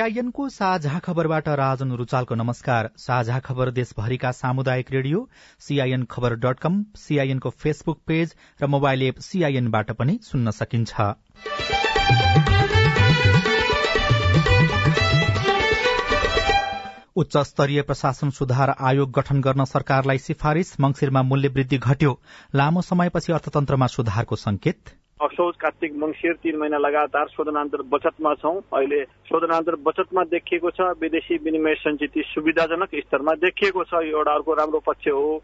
सीआईएनको साझा खबरबाट राजन रुचालको नमस्कार। साझा खबर देशभरिका सामुदायिक radio CIN Khabar dot com सीआईएनको फेसबुक पेज र मोबाइल एप सीआईएनबाट पनि सुन्न सकिन्छ। उच्च स्तरीय प्रशासन सुधार आयोग गठन गर्न सरकारलाई सिफारिश मंगिरमा मूल्य वृद्धि घट्यो। लामो समयपछि अर्थतन्त्रमा सुधारको संकेत असोज कार्तिक मङ्सिर तीन महिना लगातार शोधनान्तर बचतमा छौं। अहिले शोधनान्तर बचतमा देखिएको छ विदेशी विनिमय सञ्चित सुविधाजनक स्तरमा देखिएको छ। यो एउटा अर्को राम्रो पक्ष हो।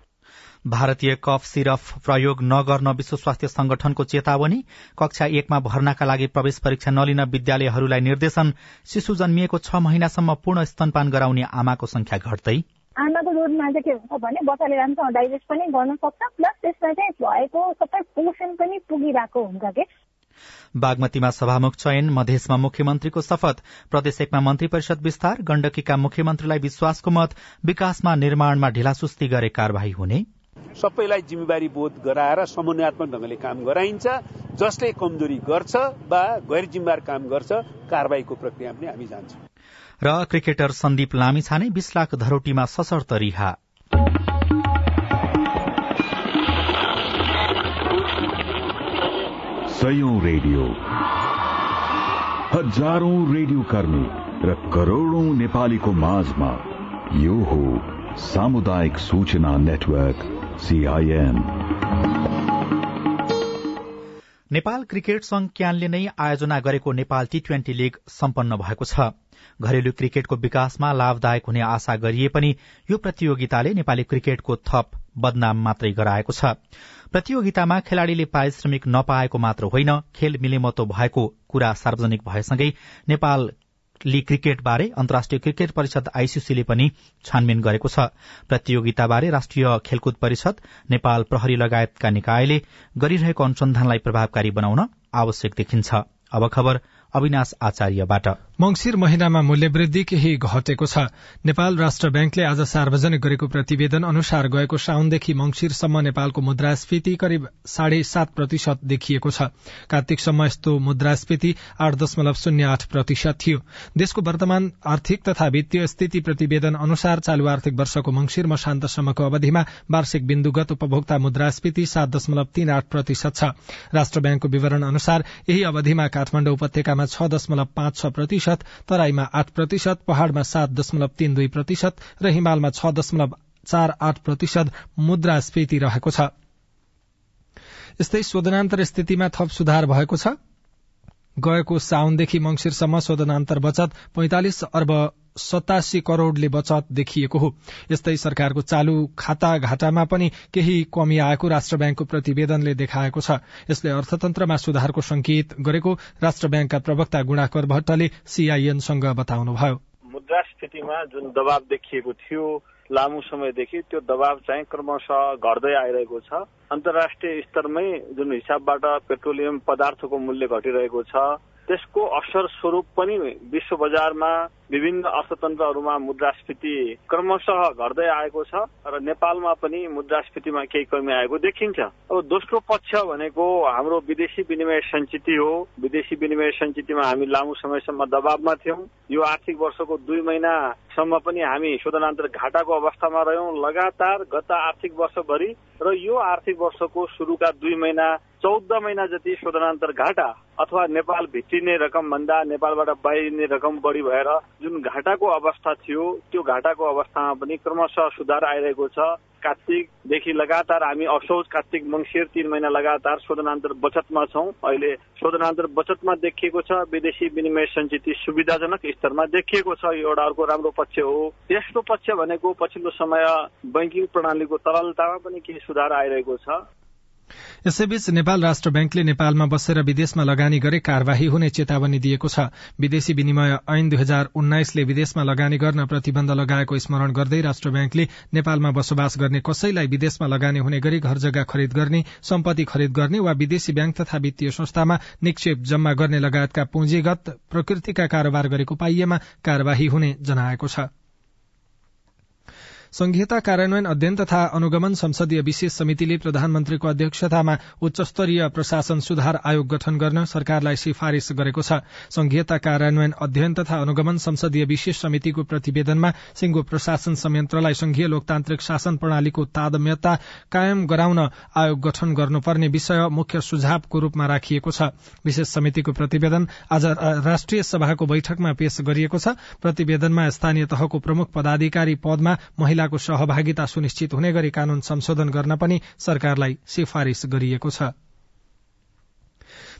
भारतीय कफ सिरफ प्रयोग नगर्न विश्व स्वास्थ्य संगठनको चेतावनी कक्षा एकमा भर्नाका लागि प्रवेश परीक्षा नलिन विद्यालयहरूलाई निर्देशन शिशु जन्मिएको छ महिनासम्म पूर्ण स्तनपान गराउने आमाको संख्या घट्दै आमाको दुधमा चाहिँ के हुन्छ भने बच्चाले राम्रोसँग डाइजेस्ट पनि गर्न सक्छ प्लस त्यसमा चाहिँ भएको सबै पोषण पनि पुगिरहेको हुन्छ के? बागमतीमा सभामुख चयन मधेसमा मुख्यमन्त्रीको शपथ प्रदेश एकमा मन्त्री परिषद विस्तार गण्डकीका मुख्यमन्त्रीलाई विश्वासको मत विकासमा निर्माणमा ढिलासुस्ती गरे कार्यवाही हुने। सबैलाई जिम्मेवारी बोध गराएर समन्वयात्मक ढंगले काम गराइन्छ। जसले कमजोरी गर्छ वा गैर जिम्मेवार काम गर्छ कारवाहीको प्रक्रिया पनि हामी जान्छौं। र क्रिकेटर सन्दीप लामिछाने बीस लाख धरोटीमा सशर्त रिहा। सयौं रेडियो। हजारौं रेडियो कर्मी र करोड़ौं नेपालीको माझमा यो हो सामुदायिक सूचना नेटवर्क। नेपाल क्रिकेट संघ क्यानले नै आयोजना गरेको नेपाल टी ट्वेन्टी लीग सम्पन्न भएको छ। घरेलु क्रिकेटको विकासमा लाभदायक हुने आशा गरिए पनि यो प्रतियोगिताले नेपाली क्रिकेटको थप बदनाम मात्रै गराएको छ। प्रतियोगितामा खेलाड़ीले पारिश्रमिक नपाएको मात्र होइन खेल मिलेमतो भएको कुरा सार्वजनिक भएसँगै नेपाल ली क्रिकेटबारे अन्तर्राष्ट्रिय क्रिकेट परिषद आईसीसीले पनि छानबिन गरेको छ। प्रतियोगिताबारे राष्ट्रिय खेलकुद परिषद नेपाल प्रहरी लगायतका निकायले गरिरहेको अनुसन्धानलाई प्रभावकारी बनाउन आवश्यक देखिन्छ। अब खबर अविनाश आचार्यबाट। मंगिर महिनामा मूल्यवृद्धि केही घटेको छ। नेपाल राष्ट्र ब्याङ्कले आज सार्वजनिक गरेको प्रतिवेदन अनुसार गएको साउनदेखि मंगिरसम्म नेपालको मुद्रास्फीति करिब साढे सात प्रतिशत देखिएको छ। कार्तिकसम्म यस्तो मुद्रास्फीति आठ दशमलव शून्य आठ प्रतिशत थियो। देशको वर्तमान आर्थिक तथा वित्तीय स्थिति प्रतिवेदन अनुसार चालू आर्थिक वर्षको मंगिर मशान्तसम्मको अवधिमा वार्षिक बिन्दुगत उपभोक्ता मुद्रास्फीति सात दशमलव तीन आठ प्रतिशत छ। राष्ट्र ब्याङ्कको विवरण अनुसार यही अवधिमा काठमाण्डु उपत्यकामा छ दशमलव पाँच छ प्रतिशत प्रतिशत तराईमा आठ प्रतिशत पहाड़मा सात दशमलव तीन दुई प्रतिशत र हिमालमा छ दशमलव चार आठ प्रतिशत मुद्रास्फीति रहेको छ। यस्तै शोधनान्तर स्थितिमा थप सुधार भएको छ। गएको साउनदेखि मंगिरसम्म शोधनान्तर बचत पैंतालिस अर्ब सतासी करोड़ले बचत देखिएको हो। यस्तै सरकारको चालू खाता घाटामा पनि केही कमी आएको राष्ट्र ब्याङ्कको प्रतिवेदनले देखाएको छ। यसले अर्थतन्त्रमा सुधारको संकेत गरेको राष्ट्र ब्याङ्कका प्रवक्ता गुणाकर भट्टले सीआईएनसँग बताउनुभयो। मुद्रास्फीतिमा जुन दबाव देखिएको थियो लामो समयदेखि त्यो दबाव चाहिँ क्रमशः घट्दै आइरहेको छ। अन्तर्राष्ट्रिय स्तरमै जुन हिसाबबाट पेट्रोलियम पदार्थको मूल्य घटिरहेको छ त्यसको असर स्वरूप पनि विश्व बजारमा विभिन्न अर्थतन्त्रहरूमा मुद्रास्फीति क्रमशः घट्दै आएको छ र नेपालमा पनि मुद्रास्फीतिमा केही कमी आएको देखिन्छ। अब दोस्रो पक्ष भनेको हाम्रो विदेशी विनिमय सञ्चिति हो। विदेशी विनिमय सञ्चितिमा हामी लामो समयसम्म दबावमा थियौँ। यो आर्थिक वर्षको दुई महिनासम्म पनि हामी शोधनान्तर घाटाको अवस्थामा रह्यौँ। लगातार गत आर्थिक वर्षभरि र यो आर्थिक वर्षको सुरुका दुई महिना चौध महिना जति शोधनान्तर घाटा अथवा नेपाल भित्रिने रकम भन्दा नेपालबाट बाहिरिने रकम बढी भएर जुन घाटाको अवस्था थियो त्यो घाटाको अवस्थामा पनि क्रमशः सुधार आइरहेको छ। कार्तिकदेखि देखि लगातार हामी असोज कार्तिक मङ्सिर तीन महिना लगातार शोधनान्तर बचतमा छौँ। अहिले शोधनान्तर बचतमा देखिएको छ विदेशी विनिमय सञ्चित सुविधाजनक स्तरमा देखिएको छ। यो एउटा अर्को राम्रो पक्ष हो। तेस्रो पक्ष भनेको पछिल्लो समय बैङ्किङ प्रणालीको तरलतामा पनि केही सुधार आइरहेको छ। यसैबीच नेपाल राष्ट्र ब्याङ्कले नेपालमा बसेर विदेशमा लगानी गरे कार्यवाही हुने चेतावनी दिएको छ। विदेशी विनिमय ऐन दुई हजार उन्नाइसले विदेशमा लगानी गर्न प्रतिबन्ध लगाएको स्मरण गर्दै राष्ट्र ब्याङ्कले नेपालमा बसोबास गर्ने कसैलाई विदेशमा लगानी हुने गरी घर जग्गा खरिद गर्ने सम्पत्ति खरिद गर्ने वा विदेशी ब्याङ्क तथा वित्तीय संस्थामा निक्षेप जम्मा गर्ने लगायतका पुँजीगत प्रकृतिका कारोबार गरेको पाइएमा कार्यवाही हुने जनाएको छ। संघीयता कार्यान्वयन अध्ययन तथा अनुगमन संसदीय विशेष समितिले प्रधानमन्त्रीको अध्यक्षतामा उच्चस्तरीय प्रशासन सुधार आयोग गठन गर्न सरकारलाई सिफारिश गरेको छ। संघीयता कार्यान्वयन अध्ययन तथा अनुगमन संसदीय विशेष समितिको प्रतिवेदनमा सिंगो प्रशासन संयन्त्रलाई संघीय लोकतान्त्रिक शासन प्रणालीको तादम्यता कायम गराउन आयोग गठन गर्नुपर्ने विषय मुख्य सुझावको रूपमा राखिएको छ। विशेष समितिको प्रतिवेदन आज राष्ट्रिय सभाको बैठकमा पेश गरिएको छ। प्रतिवेदनमा स्थानीय तहको प्रमुख पदाधिकारी पदमा महिला महिलाको सहभागिता सुनिश्चित हुने गरी कानून संशोधन गर्न पनि सरकारलाई सिफारिश गरिएको छ।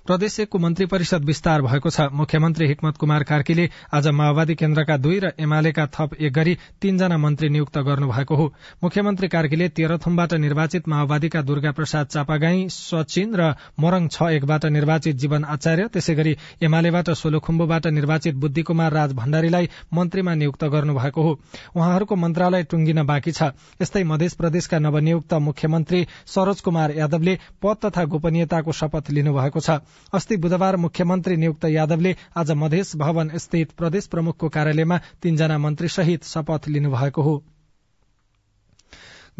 प्रदेश एकको मन्त्री परिषद विस्तार भएको छ। मुख्यमन्त्री हिक्मत कुमार कार्कीले आज माओवादी केन्द्रका दुई र एमालेका थप एक गरी तीनजना मन्त्री नियुक्त गर्नुभएको हो। मुख्यमन्त्री कार्कीले तेह्रथुमबाट निर्वाचित माओवादीका दुर्गा प्रसाद चापागाई सचिन र मोरङ छ एकबाट निर्वाचित जीवन आचार्य त्यसै गरी एमालेबाट सोलुखुम्बुबाट निर्वाचित बुद्धि कुमार राज भण्डारीलाई मन्त्रीमा नियुक्त गर्नुभएको हो। उहाँहरूको मन्त्रालय टुंगिन बाँकी छ। यस्तै मध्य प्रदेशका नवनियुक्त मुख्यमन्त्री सरोज कुमार यादवले पद तथा गोपनीयताको शपथ लिनुभएको छ। अस्ति बुधबार मुख्यमन्त्री नियुक्त यादवले आज मधेस भवन स्थित प्रदेश प्रमुखको कार्यालयमा तीनजना मन्त्री सहित शपथ लिनुभएको हो।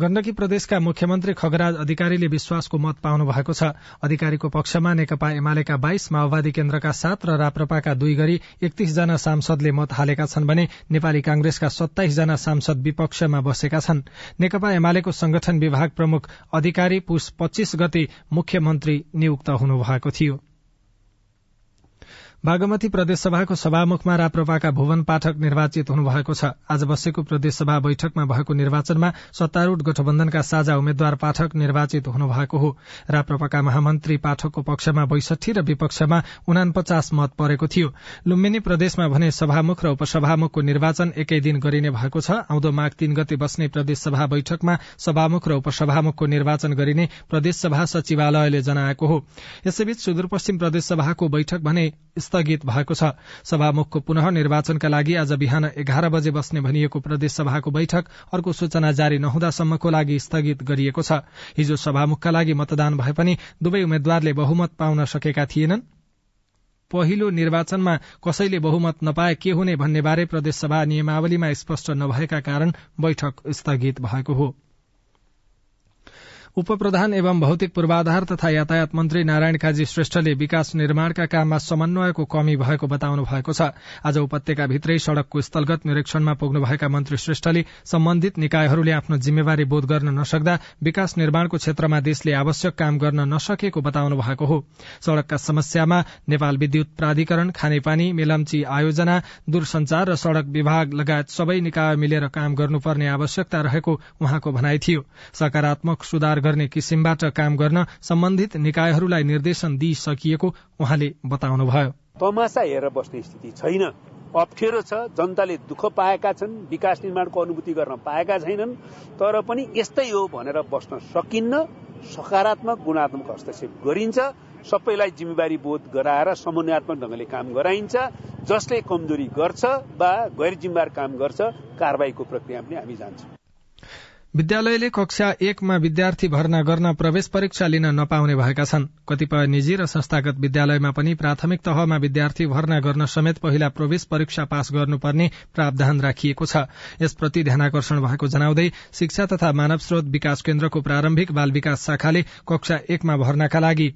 गण्डकी प्रदेशका मुख्यमन्त्री खगराज अधिकारीले विश्वासको मत पाउनु भएको छ। अधिकारीको पक्षमा नेकपा एमालेका बाइस माओवादी केन्द्रका सात र राप्रपाका दुई गरी एकतीसजना सांसदले मत हालेका छन् भने नेपाली कांग्रेसका सत्ताइसजना सांसद विपक्षमा बसेका छन्। नेकपा एमालेको संगठन विभाग प्रमुख अधिकारी पुष पच्चीस गते मुख्यमन्त्री नियुक्त हुनुभएको थियो। बागमती प्रदेशसभाको सभामुखमा राप्रपाका भुवन पाठक निर्वाचित हुनुभएको छ। आज बसेको प्रदेशसभा बैठकमा भएको निर्वाचनमा सत्तारूढ़ गठबन्धनका साझा उम्मेद्वार पाठक निर्वाचित हुनुभएको हो। राप्रपाका महामन्त्री पाठकको पक्षमा बैसठी र विपक्षमा उनापचास मत परेको थियो। लुम्बिनी प्रदेशमा भने सभामुख र उपसभामुखको निर्वाचन एकै दिन गरिने भएको छ। आउँदो माघ तीन गते बस्ने प्रदेशसभा बैठकमा सभामुख र उपसभामुखको निर्वाचन गरिने प्रदेशसभा सचिवालयले जनाएको हो। यसैबीच सुदूरपश्चिम प्रदेशसभाको बैठक भने स्थगित भएको छ। सभामुखको पुनः निर्वाचनका लागि आज बिहान एघार बजे बस्ने भनिएको प्रदेश सभाको बैठक अर्को सूचना जारी नहुँदासम्मको लागि स्थगित गरिएको छ। हिजो सभामुखका लागि मतदान भए पनि दुवै उम्मेद्वारले बहुमत पाउन सकेका थिएनन्। पहिलो निर्वाचनमा कसैले बहुमत नपाए के हुने भन्नेबारे प्रदेशसभा नियमावलीमा स्पष्ट नभएका कारण बैठक स्थगित भएको हो। उपप्रधान एवं भौतिक पूर्वाधार तथा यातायात मन्त्री नारायण काजी श्रेष्ठले विकास निर्माणका काममा समन्वयको कमी भएको बताउनु भएको छ। आज उपत्यकाभित्रै सड़कको स्थलगत निरीक्षणमा पुग्नुभएका मन्त्री श्रेष्ठले सम्बन्धित निकायहरूले आफ्नो जिम्मेवारी बोध गर्न नसक्दा विकास निर्माणको क्षेत्रमा देशले आवश्यक काम गर्न नसकेको बताउनु भएको हो। सड़कका समस्यामा नेपाल विद्युत प्राधिकरण खानेपानी मेलम्ची आयोजना दूरसंचार र सड़क विभाग लगायत सबै निकाय मिलेर काम गर्नुपर्ने आवश्यकता रहेको उहाँको भनाइ थियो। सकारात्मक सुधार गर्ने किसिमबाट काम गर्न सम्बन्धित निकायहरूलाई निर्देशन दिइसकिएको उहाँले बताउनुभयो। तमासा हेरेर बस्ने स्थिति छैन। अप्ठ्यारो छ जनताले दुःख पाएका छन् विकास निर्माणको अनुभूति गर्न पाएका छैनन् तर पनि यस्तै हो भनेर बस्न सकिन्न सकारात्मक गुणात्मक हस्तक्षेप गरिन्छ सबैलाई जिम्मेवारी बोध गराएर समन्वयात्मक ढंगले काम गराइन्छ जसले कमजोरी गर्छ वा गैर जिम्मेवार काम गर्छ कारवाहीको प्रक्रिया पनि हामी जान्छौं। विद्यालयले कक्षा एकमा विद्यार्थी भर्ना गर्न प्रवेश परीक्षा लिन नपाउने भएका छन्। कतिपय निजी र संस्थागत विद्यालयमा पनि प्राथमिक तहमा विद्यार्थी भर्ना गर्न समेत पहिला प्रवेश परीक्षा पास गर्नुपर्ने प्रावधान राखिएको छ। यसप्रति ध्यानकर्षण भएको जनाउँदै शिक्षा तथा मानव स्रोत विकास केन्द्रको प्रारम्भिक बाल विकास शाखाले कक्षा एकमा भर्नाका लागि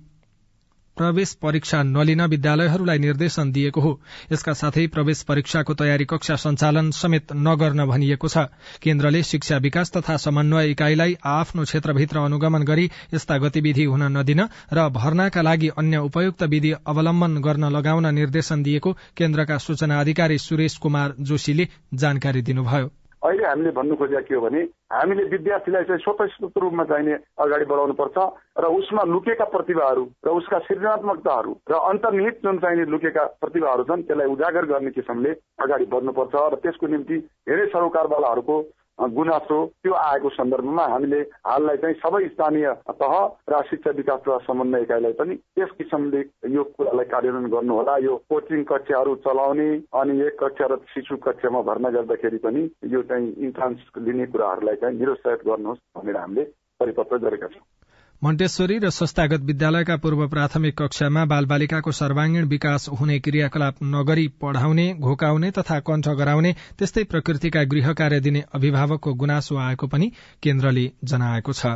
प्रवेश परीक्षा नलिन विद्यालयहरूलाई निर्देशन दिएको हो। यसका साथै प्रवेश परीक्षाको तयारी कक्षा सञ्चालन समेत नगर्न भनिएको छ। केन्द्रले शिक्षा विकास तथा समन्वय इकाईलाई आफ्नो क्षेत्रभित्र अनुगमन गरी यस्ता गतिविधि हुन नदिन र भर्नाका लागि अन्य उपयुक्त विधि अवलम्बन गर्न लगाउन निर्देशन दिएको केन्द्रका सूचना अधिकारी सुरेश कुमार जोशीले जानकारी दिनुभयो। अहिले हामीले भन्नु खोजेका के हो भने हामीले विद्यार्थीलाई चाहिँ स्वतस्फूर्त रूपमा चाहिने अगाडि बढाउनु पर्छ र उसमा लुकेका प्रतिभाहरू र उसका सृजनात्मकताहरू र अन्तर्निहित जुन चाहिने लुकेका प्रतिभाहरू छन् त्यसलाई उजागर गर्ने किसिमले अगाडि बढ्नुपर्छ र त्यसको निम्ति धेरै सरोकारवालाहरूको गुनासो त्यो आएको सन्दर्भमा हामीले हाललाई चाहिँ सबै स्थानीय तह र शिक्षा विकास तथा समन्वय इकाइलाई पनि त्यस किसिमले यो कुरालाई कार्यान्वयन गर्नुहोला। यो कोचिङ कक्षाहरू चलाउने अनि एक कक्षा र शिशु कक्षामा भर्ना गर्दाखेरि पनि यो चाहिँ इन्ट्रान्स लिने कुराहरूलाई चाहिँ निरुत्साहित गर्नुहोस् भनेर हामीले परिपत्र गरेका छौँ। मण्टेश्वरी र संस्थागत विद्यालयका पूर्व प्राथमिक कक्षामा बालबालिकाको सर्वाङ्गीण विकास हुने क्रियाकलाप नगरी पढ़ाउने घोकाउने तथा कण्ठ गराउने त्यस्तै प्रकृतिका गृह कार्य दिने अभिभावकको गुनासो आएको पनि केन्द्रले जनाएको छ।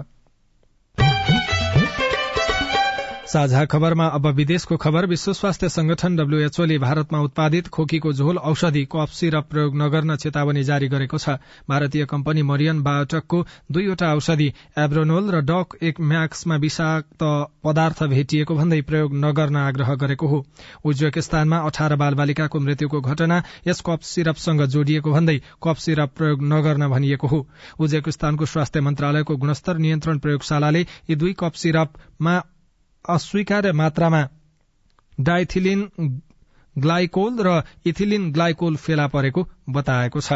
साझा खबरमा अब विदेशको खबर। विश्व स्वास्थ्य संगठन डब्ल्यूएचओले भारतमा उत्पादित खोकीको झोल औषधि कफ सिरप प्रयोग नगर्न चेतावनी जारी गरेको छ। भारतीय कम्पनी मरियन बायोटकको दुईवटा औषधि एब्रोनोल र डक एक म्याक्समा विषाक्त पदार्थ भेटिएको भन्दै प्रयोग नगर्न आग्रह गरेको हो। उज्वेकिस्तानमा अठार बाल बालिकाको मृत्युको घटना यस कफ सिरपसँग जोडिएको भन्दै कफ सिरप प्रयोग नगर्न भनिएको हो। उज्वेकिस्तानको स्वास्थ्य मन्त्रालयको गुणस्तर नियन्त्रण प्रयोगशालाले यी दुई कफ सिरपमा अस्वीकार्य मात्रामा डाइथिलिन ग्लाइकोल र इथिलिन ग्लाइकोल फेला परेको बताएको छ।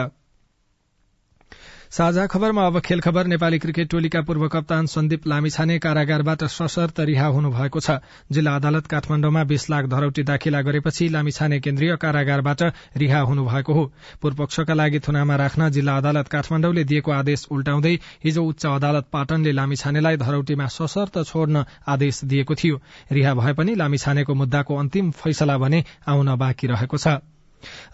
साझा खबरमा अब खेल खबर नेपाली क्रिकेट टोलीका पूर्व कप्तान सन्दीप लामिछाने कारागारबाट सशर्त रिहा हुनुभएको छ। जिल्ला अदालत काठमाडौँमा बीस लाख धरौटी दाखिला गरेपछि लामिछाने केन्द्रीय कारागारबाट रिहा हुनुभएको हो। पूर्वपक्षका लागि थुनामा राख्न जिल्ला अदालत काठमाडौँले दिएको आदेश उल्टाउँदै हिजो उच्च अदालत पाटनले लामिछानेलाई धरौटीमा सशर्त छोड्न आदेश दिएको थियो। रिहा भए पनि लामिछानेको मुद्दाको अन्तिम फैसला भने आउन बाँकी रहेको छ।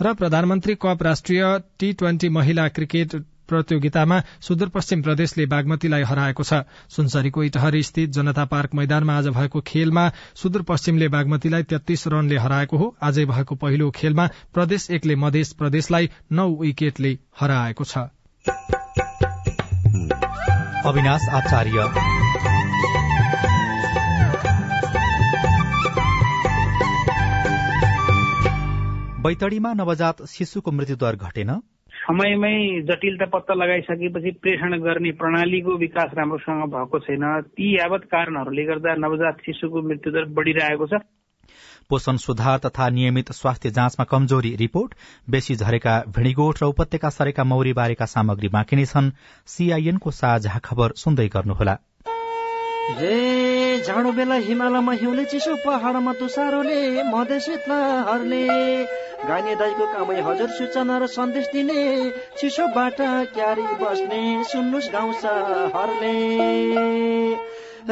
र प्रधानमन्त्री कप राष्ट्रिय टी ट्वेन्टी महिला क्रिकेट प्रतियोगितामा सुदूरपश्चिम प्रदेशले बागमतीलाई हराएको छ। सुनसरीको इटहरी स्थित जनता पार्क मैदानमा आज भएको खेलमा सुदूरपश्चिमले बागमतीलाई तेत्तीस रनले हराएको हो। आजै भएको पहिलो खेलमा प्रदेश एकले मध्य प्रदेशलाई नौ विकेटले हराएको छ। अविनाश आचार्य। बैतडीमा नवजात शिशुको मृत्युदर घटेन। समयमै जटिलता पत्ता लगाइसकेपछि प्रेषण गर्ने प्रणालीको विकास राम्रोसँग भएको छैन। ती यावत कारणहरूले गर्दा नवजात शिशुको मृत्युदर बढ़िरहेको छ। पोषण सुधार तथा नियमित स्वास्थ्य जाँचमा कमजोरी रिपोर्ट बेसी झरेका भिडीगोठ र उपत्यका सरेका मौरी बारेका सामग्री बाँकी नै छन्। सीआईएनको साझा खबर सुन्दै गर्नुहोला। जाडो बेला हिमालयमा हिउँले चिसो पहाडमा तुसारोले मधेसितहरूले गाने दाईको कामै हजुर सूचना र सन्देश दिने चिसोबाट क्यारी बस्ने सुन्नुहोस् गाउँछ हरले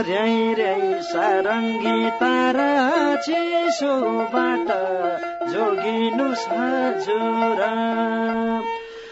र्याई र्याई सारङ्गी तारा चिसोबाट जोगिनुहोस् हजुर।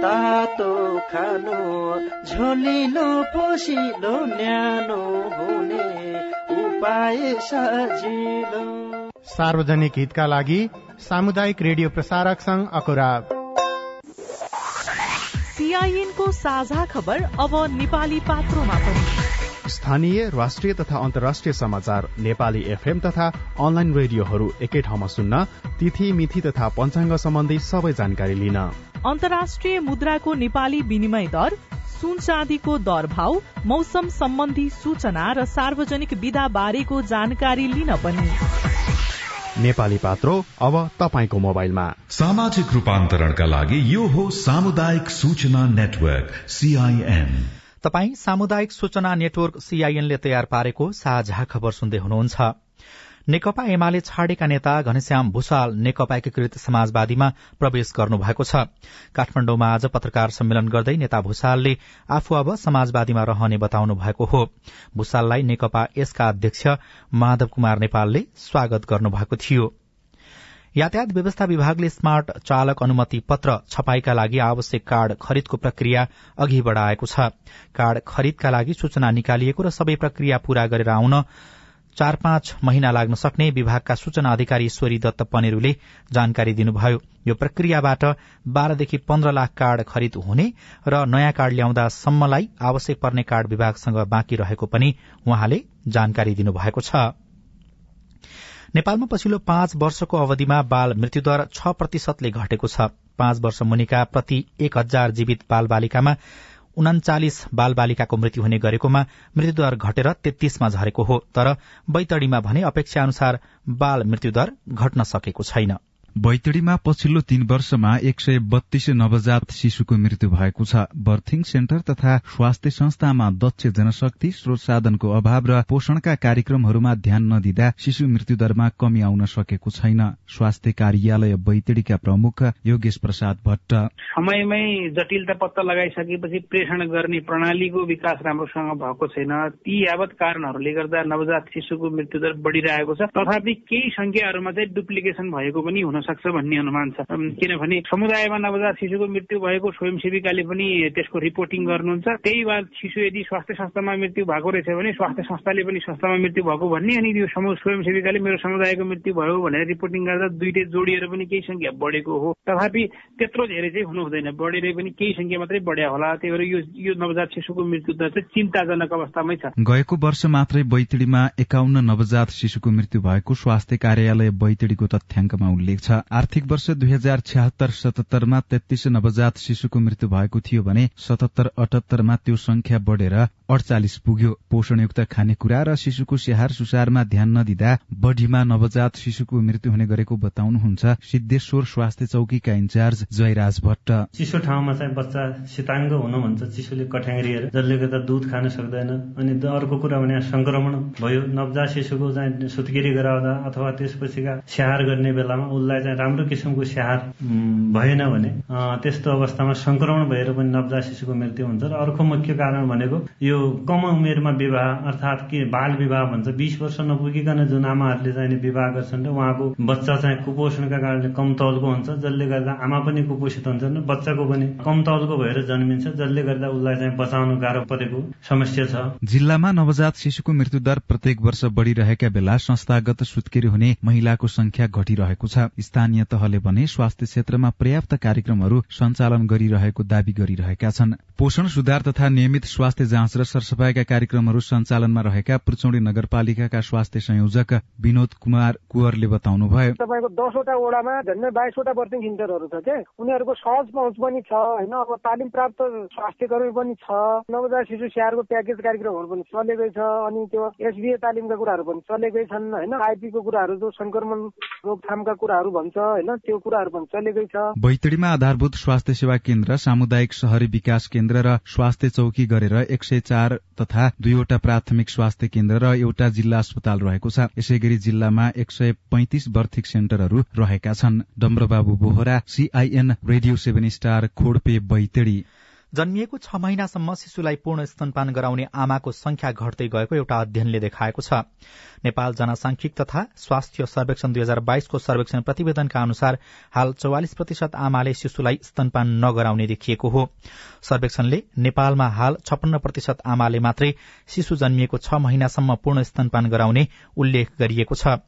तातो खानु झोलिलो पोसिलो न्यानो हुने उपाय सजिलो। सार्वजनिक हितका लागि सामुदायिक रेडियो प्रसारक संघ अकुरा सीआईएनको साझा खबर अब नेपाली पात्रोमा पनि। स्थानीय राष्ट्रिय तथा अन्तर्राष्ट्रिय समाचार नेपाली एफएम तथा अनलाइन रेडियोहरू एकै ठाउँमा सुन्न तिथि मिथि तथा पञ्चाङ्ग सम्बन्धी सबै जानकारी लिन। अन्तर्राष्ट्रिय मुद्राको नेपाली विनिमय दर सुन चाँदीको दर भाव मौसम सम्बन्धी सूचना र सार्वजनिक विधा बारेको जानकारी लिन पनि। नेपाली पात्रो अब तपाईँको मोबाइलमा। सामाजिक रूपान्तरणका लागि यो हो सामुदायिक सूचना नेटवर्क सीआईएन तपाई सामुदायिक सूचना नेटवर्क सीआईएनले तयार पारेको साझा खबर सुन्दै हुनुहुन्छ। नेकपा एमाले छाडेका नेता घनश्याम भूषाल नेकपा एकीकृत समाजवादीमा प्रवेश गर्नुभएको छ। काठमाडौँमा आज पत्रकार सम्मेलन गर्दै नेता भूषालले आफू अब समाजवादीमा रहने बताउनु भएको हो। भूषाललाई नेकपा यसका अध्यक्ष माधव कुमार नेपालले स्वागत गर्नुभएको थियो। यातायात व्यवस्था विभागले स्मार्ट चालक अनुमति पत्र छपाईका लागि आवश्यक कार्ड खरिदको प्रक्रिया अघि बढ़ाएको छ। कार्ड खरिदका लागि सूचना निकालिएको र सबै प्रक्रिया पूरा गरेर आउन चार पाँच महिना लाग्न सक्ने विभागका सूचना अधिकारी ईश्वरी दत्त पनेरूले जानकारी दिनुभयो। यो प्रक्रियाबाट बाह्रदेखि पन्ध्र लाख कार्ड खरिद हुने र नयाँ कार्ड ल्याउँदासम्मलाई आवश्यक पर्ने कार्ड विभागसँग बाँकी रहेको पनि उहाँले जानकारी दिनुभएको छ। नेपालमा पछिल्लो पाँच वर्षको अवधिमा बाल मृत्युदर छ प्रतिशतले घटेको छ। पाँच वर्ष मुनिका प्रति एक हजार जीवित बाल बालिकामा उनाचालिस बाल बालिकाको मृत्यु हुने गरेकोमा मृत्युदर घटेर तेत्तीसमा झरेको हो तर बैतडीमा भने अपेक्षा अनुसार बाल मृत्युदर घट्न सकेको छैन। बैतडीमा पछिल्लो तीन वर्षमा एक सय बत्तीस नवजात शिशुको मृत्यु भएको छ। बर्थिङ सेन्टर तथा स्वास्थ्य संस्थामा दक्ष जनशक्ति स्रोत साधनको अभाव र पोषणका कार्यक्रमहरूमा ध्यान नदिँदा शिशु मृत्यु दरमा कमी आउन सकेको छैन। स्वास्थ्य कार्यालय बैतडीका प्रमुख योगेश प्रसाद भट्ट। समयमै जटिलता पत्ता लगाइसकेपछि प्रेषण गर्ने प्रणालीको विकास राम्रोसँग भएको छैन। ती यावत कारणहरूले गर्दा नवजात शिशुको मृत्युदर बढ़िरहेको छ। तथापि केही संख्याहरूमा चाहिँ डुप्लिकेसन भएको पनि हुन सक्छ भन्ने अनुमान छ। किनभने समुदायमा नवजात शिशुको मृत्यु भएको स्वयंसेविकाले पनि त्यसको रिपोर्टिङ गर्नुहुन्छ। त्यही बाद शिशु यदि स्वास्थ्य संस्थामा मृत्यु भएको रहेछ भने स्वास्थ्य संस्थाले पनि संस्थामा मृत्यु भएको भन्ने अनि त्यो स्वयंसेविकाले मेरो समुदायको मृत्यु भयो भनेर रिपोर्टिङ गर्दा दुइटै जोडिएर पनि केही संख्या बढेको हो। तथापि त्यत्रो धेरै चाहिँ हुनु हुँदैन बढेर पनि केही संख्या मात्रै बढ्या होला। त्यही भएर यो यो नवजात शिशुको मृत्यु दर चाहिँ चिन्ताजनक अवस्थामै छ। गएको वर्ष मात्रै बैतडीमा एकाउन्न नवजात शिशुको मृत्यु भएको स्वास्थ्य कार्यालय बैतडीको तथ्याङ्कमा उल्लेख आर्थिक वर्ष दुई हजार छ्यात्तर सतहत्तरमा तेत्तीस नवजात शिशुको मृत्यु भएको थियो भने सतहत्तर अठहत्तरमा त्यो संख्या बढ़ेर अडचालिस पुग्यो। पोषणयुक्त खानेकुरा र शिशुको स्याहार सुसारमा ध्यान नदिँदा बढ़ीमा नवजात शिशुको मृत्यु हुने गरेको बताउनुहुन्छ सिद्धेश्वर स्वास्थ्य चौकीका इन्चार्ज जयराज भट्ट। चिसो ठाउँमा चाहिँ बच्चा शीताङ्ग हुनु भन्छ चिसोले कठ्याङ्ग्रिएर जसले गर्दा दुध खान सक्दैन अनि अर्को कुरा भने संक्रमण भयो। नवजात शिशुको चाहिँ सुत्केरी गराउँदा अथवा त्यसपछिका स्याहार गर्ने बेलामा उसलाई चाहिँ राम्रो किसिमको स्याहार भएन भने त्यस्तो अवस्थामा संक्रमण भएर पनि नवजात शिशुको मृत्यु हुन्छ। र अर्को मुख्य कारण भनेको यो कम उमेरमा विवाह अर्थात् के बाल विवाह भन्छ बिस वर्ष नपुगिकन जुन आमाहरूले चाहिँ विवाह गर्छन् र उहाँको बच्चा चाहिँ कुपोषणका कारणले कम तौलको हुन्छ जसले गर्दा आमा पनि कुपोषित हुन्छन् बच्चाको पनि कम तौलको भएर जन्मिन्छ जसले गर्दा उसलाई चाहिँ बचाउनु गाह्रो परेको समस्या छ। जिल्लामा नवजात शिशुको मृत्यु दर प्रत्येक वर्ष बढ़िरहेका बेला संस्थागत सुत्केरी हुने महिलाको संख्या घटिरहेको छ। स्थानीय तहले भने स्वास्थ्य क्षेत्रमा पर्याप्त कार्यक्रमहरू सञ्चालन गरिरहेको दावी गरिरहेका छन्। पोषण सुधार तथा नियमित स्वास्थ्य जाँच र सरसफाईका कार्यक्रमहरू सञ्चालनमा रहेका पुर्चौडी नगरपालिकाका स्वास्थ्य संयोजक विनोद कुमार कुवरले बताउनुभयो। तपाईँको दसवटा वडामा झन्डै बाइसवटा बर्थिङ सेन्टरहरू छ क्या उनीहरूको सहज पहुँच पनि छ होइन? अब तालिम प्राप्त स्वास्थ्य कर्मी पनि छ नवजात शिशु स्याहारको प्याकेज कार्यक्रमहरू पनि चलेकै छ अनि त्यो एसबिए तालिमका कुराहरू पनि चलेकै छन् होइन? आइपीको कुराहरू जो संक्रमण रोकथामका कुराहरू भन्छ होइन? त्यो कुराहरू पनि चलेकै छ। बैतडीमा आधारभूत स्वास्थ्य सेवा केन्द्र सामुदायिक शहरी विकास केन्द्र र स्वास्थ्य चौकी गरेर एक सय चार तथा दुईवटा प्राथमिक स्वास्थ्य केन्द्र र एउटा जिल्ला अस्पताल रहेको छ। यसै गरी जिल्लामा एक सय पैंतिस बर्थिक सेन्टरहरू रहेका छन्। Damarbabu Bohara CIN radio seven star Khodpe Baitadi. जन्मिएको छ महिनासम्म शिशुलाई पूर्ण स्तनपान गराउने आमाको संख्या घट्दै गएको एउटा अध्ययनले देखाएको छ। नेपाल जनसांख्यिक तथा स्वास्थ्य सर्वेक्षण दुई हजार बाइसको सर्वेक्षण प्रतिवेदनका अनुसार हाल चौवालिस प्रतिशत आमाले शिशुलाई स्तनपान नगराउने देखिएको हो। सर्वेक्षणले नेपालमा हाल छपन्न प्रतिशत आमाले मात्रै शिशु जन्मिएको छ महिनासम्म पूर्ण स्तनपान गराउने उल्लेख गरिएको छ।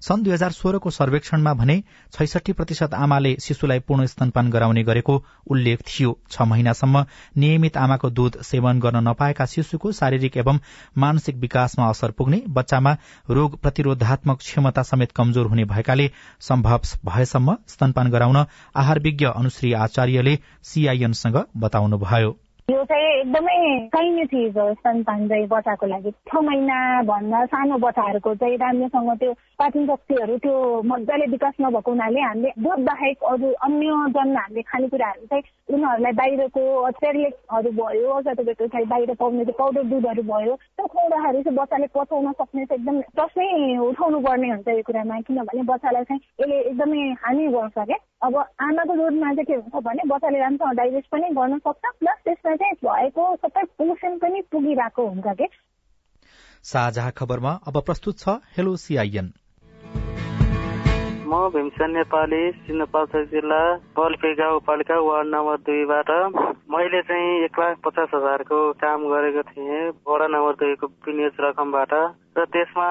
सन् दुई हजार सोह्रको सर्वेक्षणमा भने छैसठी प्रतिशत आमाले शिशुलाई पूर्ण स्तनपान गराउने गरेको उल्लेख थियो। छ महिनासम्म नियमित आमाको दूध सेवन गर्न नपाएका शिशुको शारीरिक एवं मानसिक विकासमा असर पुग्ने बच्चामा रोग प्रतिरोधात्मक क्षमता समेत कमजोर हुने भएकाले सम्भव भएसम्म स्तनपान गराउन आहार विज्ञ अनुश्री आचार्यले सीआईएनसँग बताउनुभयो। यो चाहिँ एकदमै चाहिने चिज हो स्तनपान चाहिँ बच्चाको लागि। छ महिना भन्दा सानो बच्चाहरूको चाहिँ राम्रोसँग त्यो पाचन शक्तिहरू त्यो मजाले विकास नभएको हुनाले हामीले दुध बाहेक अरू अन्य जन्म हामीले खानेकुराहरू चाहिँ उनीहरूलाई बाहिरको सेरिलेक्सहरू भयो अथवा तपाईँको चाहिँ बाहिर पाउने त्यो पाउडर दुधहरू भयो त्यो खुवाउँदाखेरि चाहिँ बच्चाले पचाउन सक्ने चाहिँ एकदम प्रश्नै उठाउनु पर्ने हुन्छ यो कुरामा। किनभने बच्चालाई चाहिँ यसले एकदमै हानि गर्छ क्या। अब आमाको दुधमा चाहिँ के हुन्छ भने बच्चाले राम्रोसँग डाइजेस्ट पनि गर्न सक्छ प्लस त्यसमा चाहिँ भएको सबै पोषण पनि पुगिरहेको हुन्छ कि? साझा खबरमा अब प्रस्तुत छ हेलो सिआइएन म भीमसेन नेपाली सिन्धुपाल्चोक जिल्ला बल्पी गाउँपालिका वार्ड नम्बर दुईबाट। मैले चाहिँ एक लाख पचास हजारको काम गरेको थिएँ वडा नम्बर दुईको विनियोज रकमबाट र त्यसमा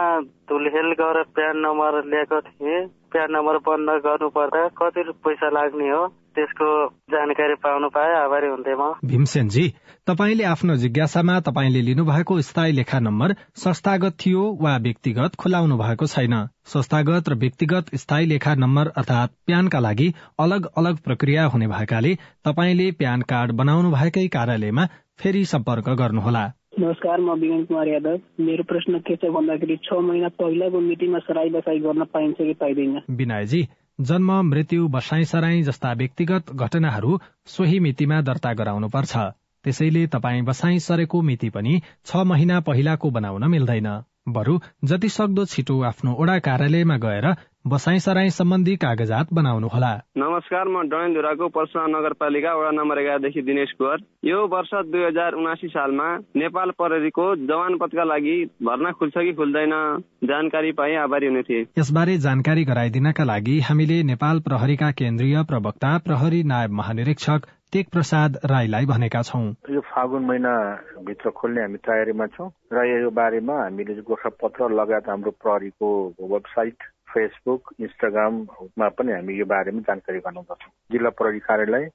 धुलहेल गरेर प्यान नम्बर ल्याएको थिएँ। प्यान नम्बर बन्द गर्नुपर्दा कति पैसा लाग्ने हो? त्यसको जानकारी पाउनु पाए आभारी हुन्थे म। भीमसेनजी तपाईँले आफ्नो जिज्ञासामा तपाईँले लिनुभएको स्थायी लेखा नम्बर संस्थागत थियो वा व्यक्तिगत खुलाउनु भएको छैन। संस्थागत र व्यक्तिगत स्थायी लेखा नम्बर अर्थात प्यानका लागि अलग अलग प्रक्रिया हुने भएकाले तपाईँले प्यान कार्ड बनाउनु भएकै कार्यालयमा फेरि सम्पर्क गर्नुहोला। नमस्कार म विगन कुमार यादव। मेरो प्रश्न के छ भन्दाखेरि छ महिना पहिलाको मितिमा सराई बसाई गर्न पाइन्छ कि पाइँदैन? विनयजी जन्म मृत्यु बसाई सराई जस्ता व्यक्तिगत घटनाहरू सोही मितिमा दर्ता गराउनुपर्छ। त्यसैले तपाईँ बसाई सरेको मिति पनि छ महिना पहिलाको बनाउन मिल्दैन। बरु जति सक्दो छिटो आफ्नो ओडा कार्यालयमा गएर बसाई सराई सम्बन्धी कागजात बनाउनुहोला। नमस्कार म डडेलधुराको पर्सुवा नगरपालिका वडा नम्बर एघारदेखि दिनेश कुवर। यो वर्ष दुई हजार उनासी सालमा नेपाल प्रहरीको जवान पदका लागि भर्ना खुल्छ कि खुल्दैन जानकारी पाए आभारी हुने थिए। यसबारे जानकारी गराइदिनका लागि हामीले नेपाल प्रहरीका केन्द्रीय प्रवक्ता प्रहरी नायब महानिरीक्षक टेक प्रसाद राईलाई भनेका छौँ। यो फागुन महिनाभित्र खोल्ने हामी तयारीमा छौँ र यो बारेमा हामीले गोर्खा पत्र लगायत हाम्रो प्रहरीको वेबसाइट फेसबुक इन्स्टाग्राममा पनि हामी यो बारेमा जानकारी गराउँदछौँ। जिल्ला प्रहरी कार्यालय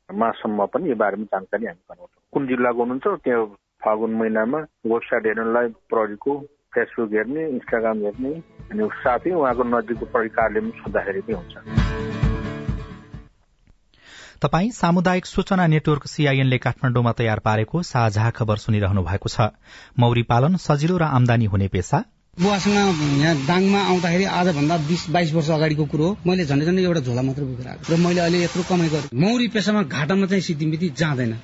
पनि यो बारेमा जानकारी हामी गराउँछौँ। कुन जिल्लाको हुनुहुन्छ त्यो फागुन महिनामा वेबसाइट हेर्नलाई प्रहरीको फेसबुक हेर्ने इन्स्टाग्राम हेर्ने अनि साथै उहाँको नजिकको प्रहरी कार्यालयमा सोद्धाखेरि पनि हुन्छ। तपाई सामुदायिक सूचना नेटवर्क सीआईएनले काठमाण्डुमा तयार पारेको साझा खबर सुनिरहनु भएको छ। मौरी पालन सजिलो र आमदानी हुने पेसा? बुवासँग यहाँ दाङमा आउँदाखेरि आजभन्दा बिस बाइस वर्ष अगाडिको कुरो मैले झन्डै झन्डै एउटा झोला मात्र बोकेर आएको र मैले अहिले यत्रो कमाइ गरेँ। मौरी पेसामा घाटामा चाहिँ सिद्धिमिति जाँदैन।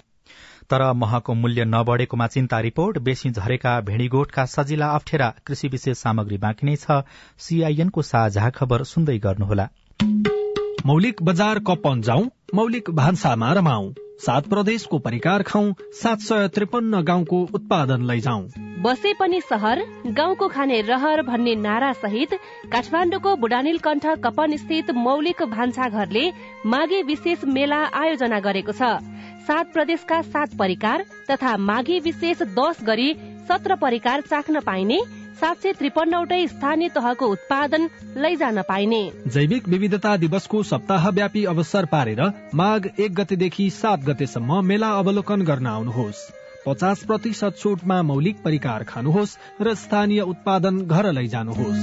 तर महको मूल्य नबढेकोमा चिन्ता रिपोर्ट। बेसी झरेका भेडीगोठका सजिला अप्ठ्यारा कृषि विशेष सामग्री बाँकी नै छ। सीआईएनको साझा खबर सुन्दै गर्नुहोला। मौलिक बजार कपन जाउँ। मौलिक भान्सामा रमाऊ सात प्रदेशको परिकार खाउँ सात सय त्रिपन्न गाउँको उत्पादन लैजाउँ। बसे पनि सहर गाउँको खाने रहर भन्ने नारा सहित काठमाडौँको बुढानील कण्ठ कपन स्थित मौलिक भान्सा घरले माघे विशेष मेला आयोजना गरेको छ। सात प्रदेशका सात परिकार तथा माघे विशेष दश गरी सत्र परिकार चाख्न पाइने सात सय त्रिपन्नवटै स्थानीय तहको उत्पादन लैजान पाइने। जैविक विविधता दिवसको सप्ताहव्यापी अवसर पारेर माघ एक गतेदेखि सात गतेसम्म मेला अवलोकन गर्न आउनुहोस्। पचास प्रतिशत छुटमा मौलिक परिकार खानुहोस् र स्थानीय उत्पादन घर लैजानुहोस्।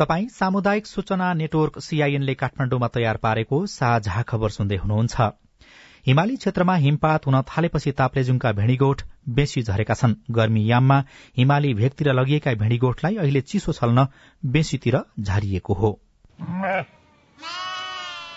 तपाई सामुदायिक सूचना नेटवर्क सीआईएनले काठमाण्डुमा तयार पारेको साझा खबर सुन्दै हुनुहुन्छ। हिमाली क्षेत्रमा हिमपात हुन थालेपछि ताप्लेजुङका भेडीगोठ बेसी झरेका छन्। गर्मी याममा हिमाली भेगतिर लगिएका भेडीगोठलाई अहिले चिसो छल्न बेसीतिर झारिएको हो।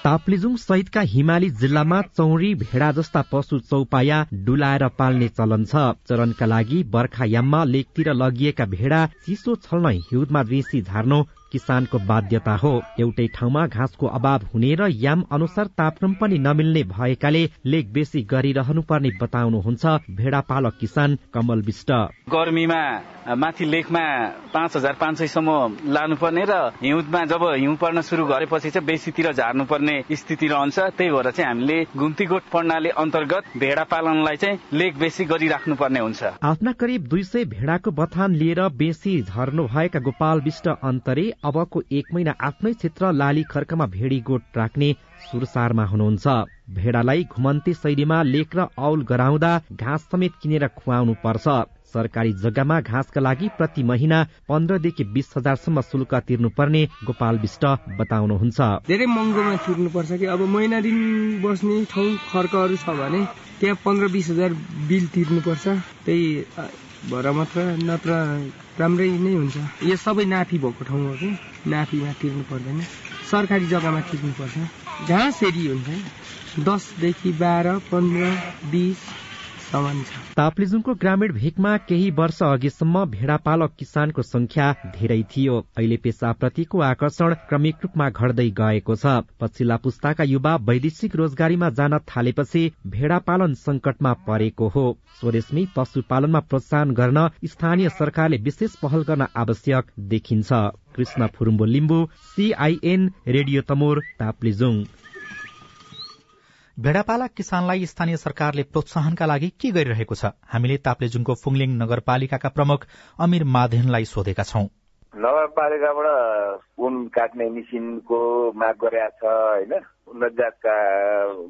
ताप्लेजुङ सहितका हिमाली जिल्लामा चौरी भेडा जस्ता पशु चौपाया डुलाएर पाल्ने चलन छ। चरणका लागि बर्खायाममा लेकतिर लगिएका भेडा चिसो छल्न हिउँदमा बेसी झार्नु किसानको बाध्यता हो। एउटै ठाउँमा घाँसको अभाव हुने र याम अनुसार तापक्रम पनि नमिल्ने भएकाले लेक बेसी गरिरहनु पर्ने बताउनुहुन्छ भेडा पालक किसान कमल विष्ट। गर्मीमा माथि लेखमा पाँच हजार पाँच सयसम्म लानुपर्ने र हिउँदमा जब हिउँ पर्न सुरु गरेपछि चाहिँ बेसीतिर झार्नु पर्ने स्थिति रहन्छ। त्यही भएर चाहिँ हामीले घुम्तीगोठ प्रणाली अन्तर्गत भेडा पालनलाई चाहिँ लेख बेसी गरिराख्नु पर्ने हुन्छ। आफ्ना करिब दुई सय भेडाको बथान लिएर बेसी झर्नु भएका गोपाल विष्ट अन्तरे अबको एक महिना आफ्नै क्षेत्र लाली खर्कमा भेडी गोठ राख्ने सुरसारमा हुनुहुन्छ। भेडालाई घुमन्ते शैलीमा लेख र औल गराउँदा घाँस समेत किनेर खुवाउनु पर्छ। सरकारी जग्गामा घाँसका लागि प्रति महिना पन्ध्रदेखि बिस हजारसम्म शुल्क तिर्नुपर्ने गोपाल विष्ट बताउनुहुन्छ। धेरै महँगोमा तिर्नुपर्छ कि? अब महिना दिन बस्ने ठाउँ खर्कहरू छ भने त्यहाँ पन्ध्र बिस हजार बिल तिर्नुपर्छ। त्यही भएर मात्र नत्र राम्रै नै हुन्छ। यो सबै नाफी भएको ठाउँ हो कि? नाफीमा तिर्नु पर्दैन। सरकारी जग्गामा तिर्नुपर्छ घाँस हेरी हुन्छ दसदेखि बाह्र पन्ध्र बिस ताप्लेजुङको ग्रामीण भेगमा केही वर्ष अघिसम्म भेडा पालक किसानको संख्या धेरै थियो। अहिले पेसाप्रतिको आकर्षण क्रमिक रूपमा घट्दै गएको छ। पछिल्ला पुस्ताका युवा वैदेशिक रोजगारीमा जान थालेपछि भेडा पालन संकटमा परेको हो। स्वदेशमै पशुपालनमा प्रोत्साहन गर्न स्थानीय सरकारले विशेष पहल गर्न आवश्यक देखिन्छ। Krishna Phurumbo Limbu CIN radio Tamor Taplejung. भेडापालक किसानलाई स्थानीय सरकारले प्रोत्साहनका लागि के गरिरहेको छ? हामीले ताप्लेजुङको फुङलिङ नगरपालिकाका प्रमुख अमिर माधेनलाई सोधेका छौं। नगरपालिकाबाट ऊन काट्ने मेसिनको माग गरेका छ होइन? उन्नत जातका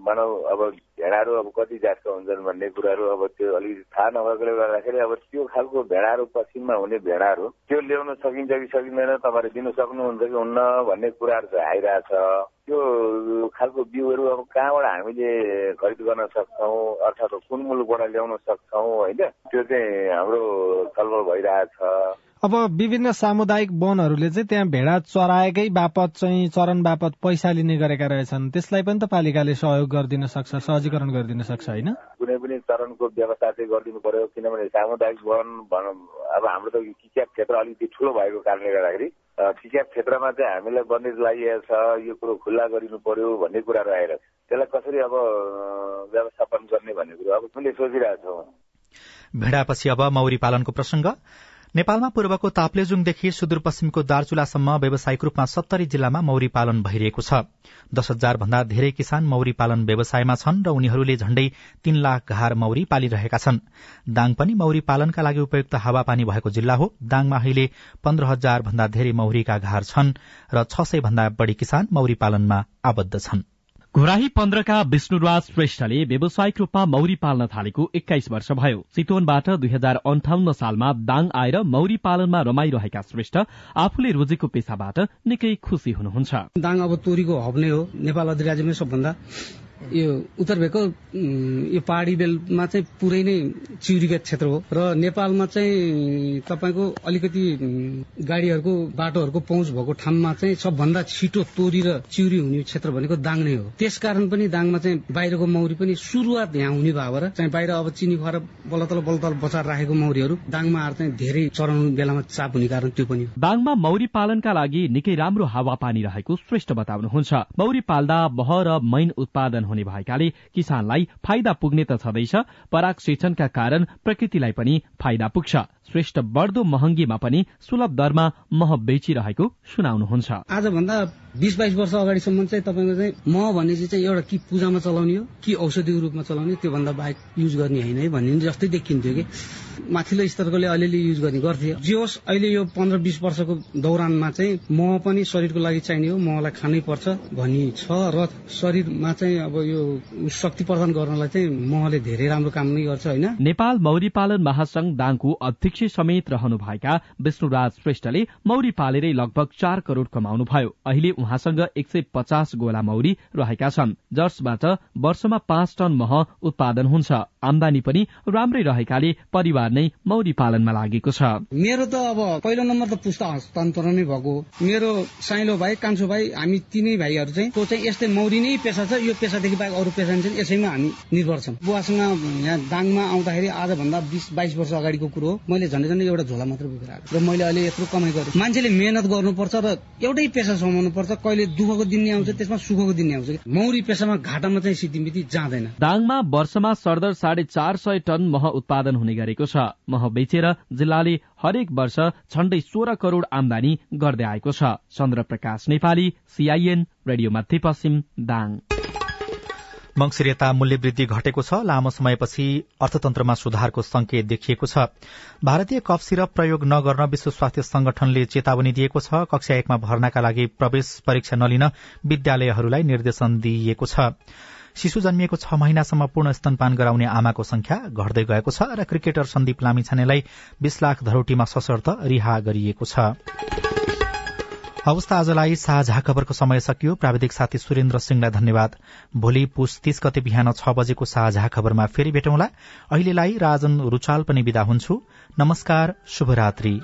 भनौँ अब भेडाहरू अब कति जातका हुन्छन् भन्ने कुराहरू अब त्यो अलिकति थाहा नभएकोले गर्दाखेरि अब त्यो खालको भेडाहरू पश्चिममा हुने भेडाहरू त्यो ल्याउन सकिन्छ कि सकिँदैन तपाईँहरूले दिनु सक्नुहुन्छ कि हुन्न भन्ने कुराहरू चाहिँ आइरहेछ। त्यो खालको बिउहरू अब कहाँबाट हामीले खरिद गर्न सक्छौँ? अर्थात् कुन मुलुकबाट ल्याउन सक्छौँ होइन? त्यो चाहिँ हाम्रो छलफल भइरहेछ। अब विभिन्न सामुदायिक वनहरूले चाहिँ त्यहाँ भेडा चराएकै बापत चाहिँ चरण बापत पैसा लिने गरेका रहेछन्। त्यसलाई पनि त पालिकाले सहयोग गरिदिन सक्छ सहजीकरण गरिदिन सक्छ होइन? कुनै पनि चरणको व्यवस्था चाहिँ गरिदिनु पर्यो किनभने सामुदायिक वन अब हाम्रो त किच्याप क्षेत्र अलिकति ठुलो भएको कारणले गर्दाखेरि किच्याप क्षेत्रमा चाहिँ हामीलाई बन्देज लगाइएको छ यो कुरो खुल्ला गरिनु पर्यो भन्ने आइरहेको छ त्यसलाई कसरी अब व्यवस्थापन गर्ने भन्ने कुरो? अब मैले सोचिरहेको छु। भेडापछि अब मौरी पालनको प्रसंग नेपालमा पूर्वको ताप्लेजुङदेखि सुदूरपश्चिमको दार्चुलासम्म व्यावसायिक रूपमा सत्तरी जिल्लामा मौरी पालन भइरहेको छ। दश हजार भन्दा धेरै किसान मौरी पालन व्यवसायमा छन् र उनीहरूले झण्डै तीन लाख घार मौरी पालिरहेका छन्। दाङ पनि मौरी पालनका लागि उपयुक्त हावापानी भएको जिल्ला हो। दाङमा अहिले पन्ध्र हजार भन्दा धेरै मौरीका घार छन् र छ सय भन्दा बढ़ी किसान मौरी पालनमा आबद्ध छन्। घोराही पन्ध्रका विष्णुराज श्रेष्ठले व्यावसायिक रूपमा मौरी पाल्न थालेको एक्काइस वर्ष भयो। चितवनबाट दुई हजार अन्ठाउन्न सालमा दाङ आएर मौरी पालनमा रमाइरहेका श्रेष्ठ आफूले रोजेको पेसाबाट निकै खुशी हुनुहुन्छ। दाङ अब तोरीको हब नै हो। नेपाल अधिराज्यमै सबभन्दा यो उत्तर भेगको यो पहाडी बेलमा चाहिँ पुरै नै चिउरीका क्षेत्र हो। र नेपालमा चाहिँ तपाईँको अलिकति गाडीहरूको बाटोहरूको पहुँच भएको ठाउँमा चाहिँ सबभन्दा छिटो तोरी र चिउरी हुने क्षेत्र भनेको दाङ नै हो। त्यसकारण पनि दाङमा चाहिँ बाहिरको मौरी पनि सुरुवात यहाँ हुने भएर चाहिँ बाहिर अब चिनी खुवाएर बल्लतल बल्लतल बचाएर राखेको मौरीहरू दाङमा आएर चाहिँ धेरै चराउनु बेलामा चाप हुने कारण त्यो पनि दाङमा मौरी पालनका लागि निकै राम्रो हावापानी रहेको श्रेष्ठ बताउनुहुन्छ। मौरी पाल्दा बह र मैन उत्पादन हुने भएकाले किसानलाई फाइदा पुग्ने त छँदैछ पराग सिंचनका कारण प्रकृतिलाई पनि फाइदा पुग्छ। श्रेष्ठ बढ्दो महँगीमा पनि सुलभ दरमा मह बेचिरहेको सुनाउनुहुन्छ। आजभन्दा बिस बाइस वर्ष अगाडिसम्म चाहिँ तपाईँको चाहिँ मह भन्ने चाहिँ एउटा कि पूजामा चलाउने हो कि औषधिको रूपमा चलाउने त्योभन्दा बाहेक युज गर्ने होइन है भन्ने जस्तै देखिन्थ्यो कि। माथिल्लो स्तरकोले अलिअलि युज गर्ने गर्थ्यो। जे होस् अहिले यो पन्ध्र बिस वर्षको दौरानमा चाहिँ मह पनि शरीरको लागि चाहिने हो महलाई खानै पर्छ भनी छ र शरीरमा चाहिँ अब यो शक्ति प्रदान गर्नलाई चाहिँ महले धेरै राम्रो काम नै गर्छ होइन। नेपाल मौरी पालन महासंघ दाङको अध्यक्ष समेत रहनुभएका विष्णुराज श्रेष्ठले मौरी पालेरै लगभग चार करोड़ कमाउनु भयो। अहिले उहाँसँग एक सय पचास गोला मौरी रहेका छन्। जर्सबाट वर्षमा पाँच टन मह उत्पादन हुन्छ। आमदानी पनि राम्रै रहेकाले परिवार नै मौरी पालनमा लागेको छ। मेरो त अब पहिलो नम्बर त पुस्ता हस्तान्तरण नै भएको मेरो साइलो भाइ कान्छो भाइ हामी तिनै भाइहरू चाहिँ चाहिँ यस्तै मौरी नै पेसा छ। यो पेसादेखि बाहेक अरू पेसा चाहिँ यसैमा हामी निर्भर छौँ। बुवासँग यहाँ दाङमा आउँदाखेरि आजभन्दा बिस बाइस वर्ष अगाडिको कुरो हो। झन्डै झन्डै एउटा झोला मात्र बोकेर आएको र मैले अहिले यत्रो कमाइ गरेँ। मान्छेले मेहनत गर्नुपर्छ र एउटै पेसा समाउनु पर्छ कहिले दुःखको दिन आउँछ त्यसमा सुखको दिन आउँछ। मौरी पेसामा घाटामा चाहिँ सिद्धिमिति जाँदैन। दाङमा वर्षमा सरदर साढे चार सय टन मह उत्पादन हुने गरेको छ। मह बेचेर जिल्लाले हरेक वर्ष झण्डै सोह्र करोड़ आमदानी गर्दै आएको छ। चन्द्र प्रकाश नेपाली सीआईएन रेडियो मध्यपश्चिम दाङ। मंगिरता मूल्य वृद्धि घटेको छ। लामो समयपछि अर्थतन्त्रमा सुधारको संकेत देखिएको छ। भारतीय कफ सिरप प्रयोग नगर्न विश्व स्वास्थ्य संगठनले चेतावनी दिएको छ। कक्षा एकमा भर्नाका लागि प्रवेश परीक्षा नलिन विद्यालयहरूलाई निर्देशन दिइएको छ। शिशु जन्मिएको छ महिनासम्म पूर्ण स्तनपान गराउने आमाको संख्या घट्दै गएको छ र क्रिकेटर सन्दीप लामिछानेलाई बीस लाख धरोटीमा सशर्त रिहा गरिएको छ। हवस् आजलाई साझा खबरको समय सकियो। प्राविधिक साथी सुरेन्द्र सिंहलाई धन्यवाद। भोलि पुस तीस गते बिहान छ बजेको साझा खबरमा फेरि भेटौँला। अहिलेलाई राजन रुचाल पनि विदा हुन्छु। नमस्कार शुभरात्री।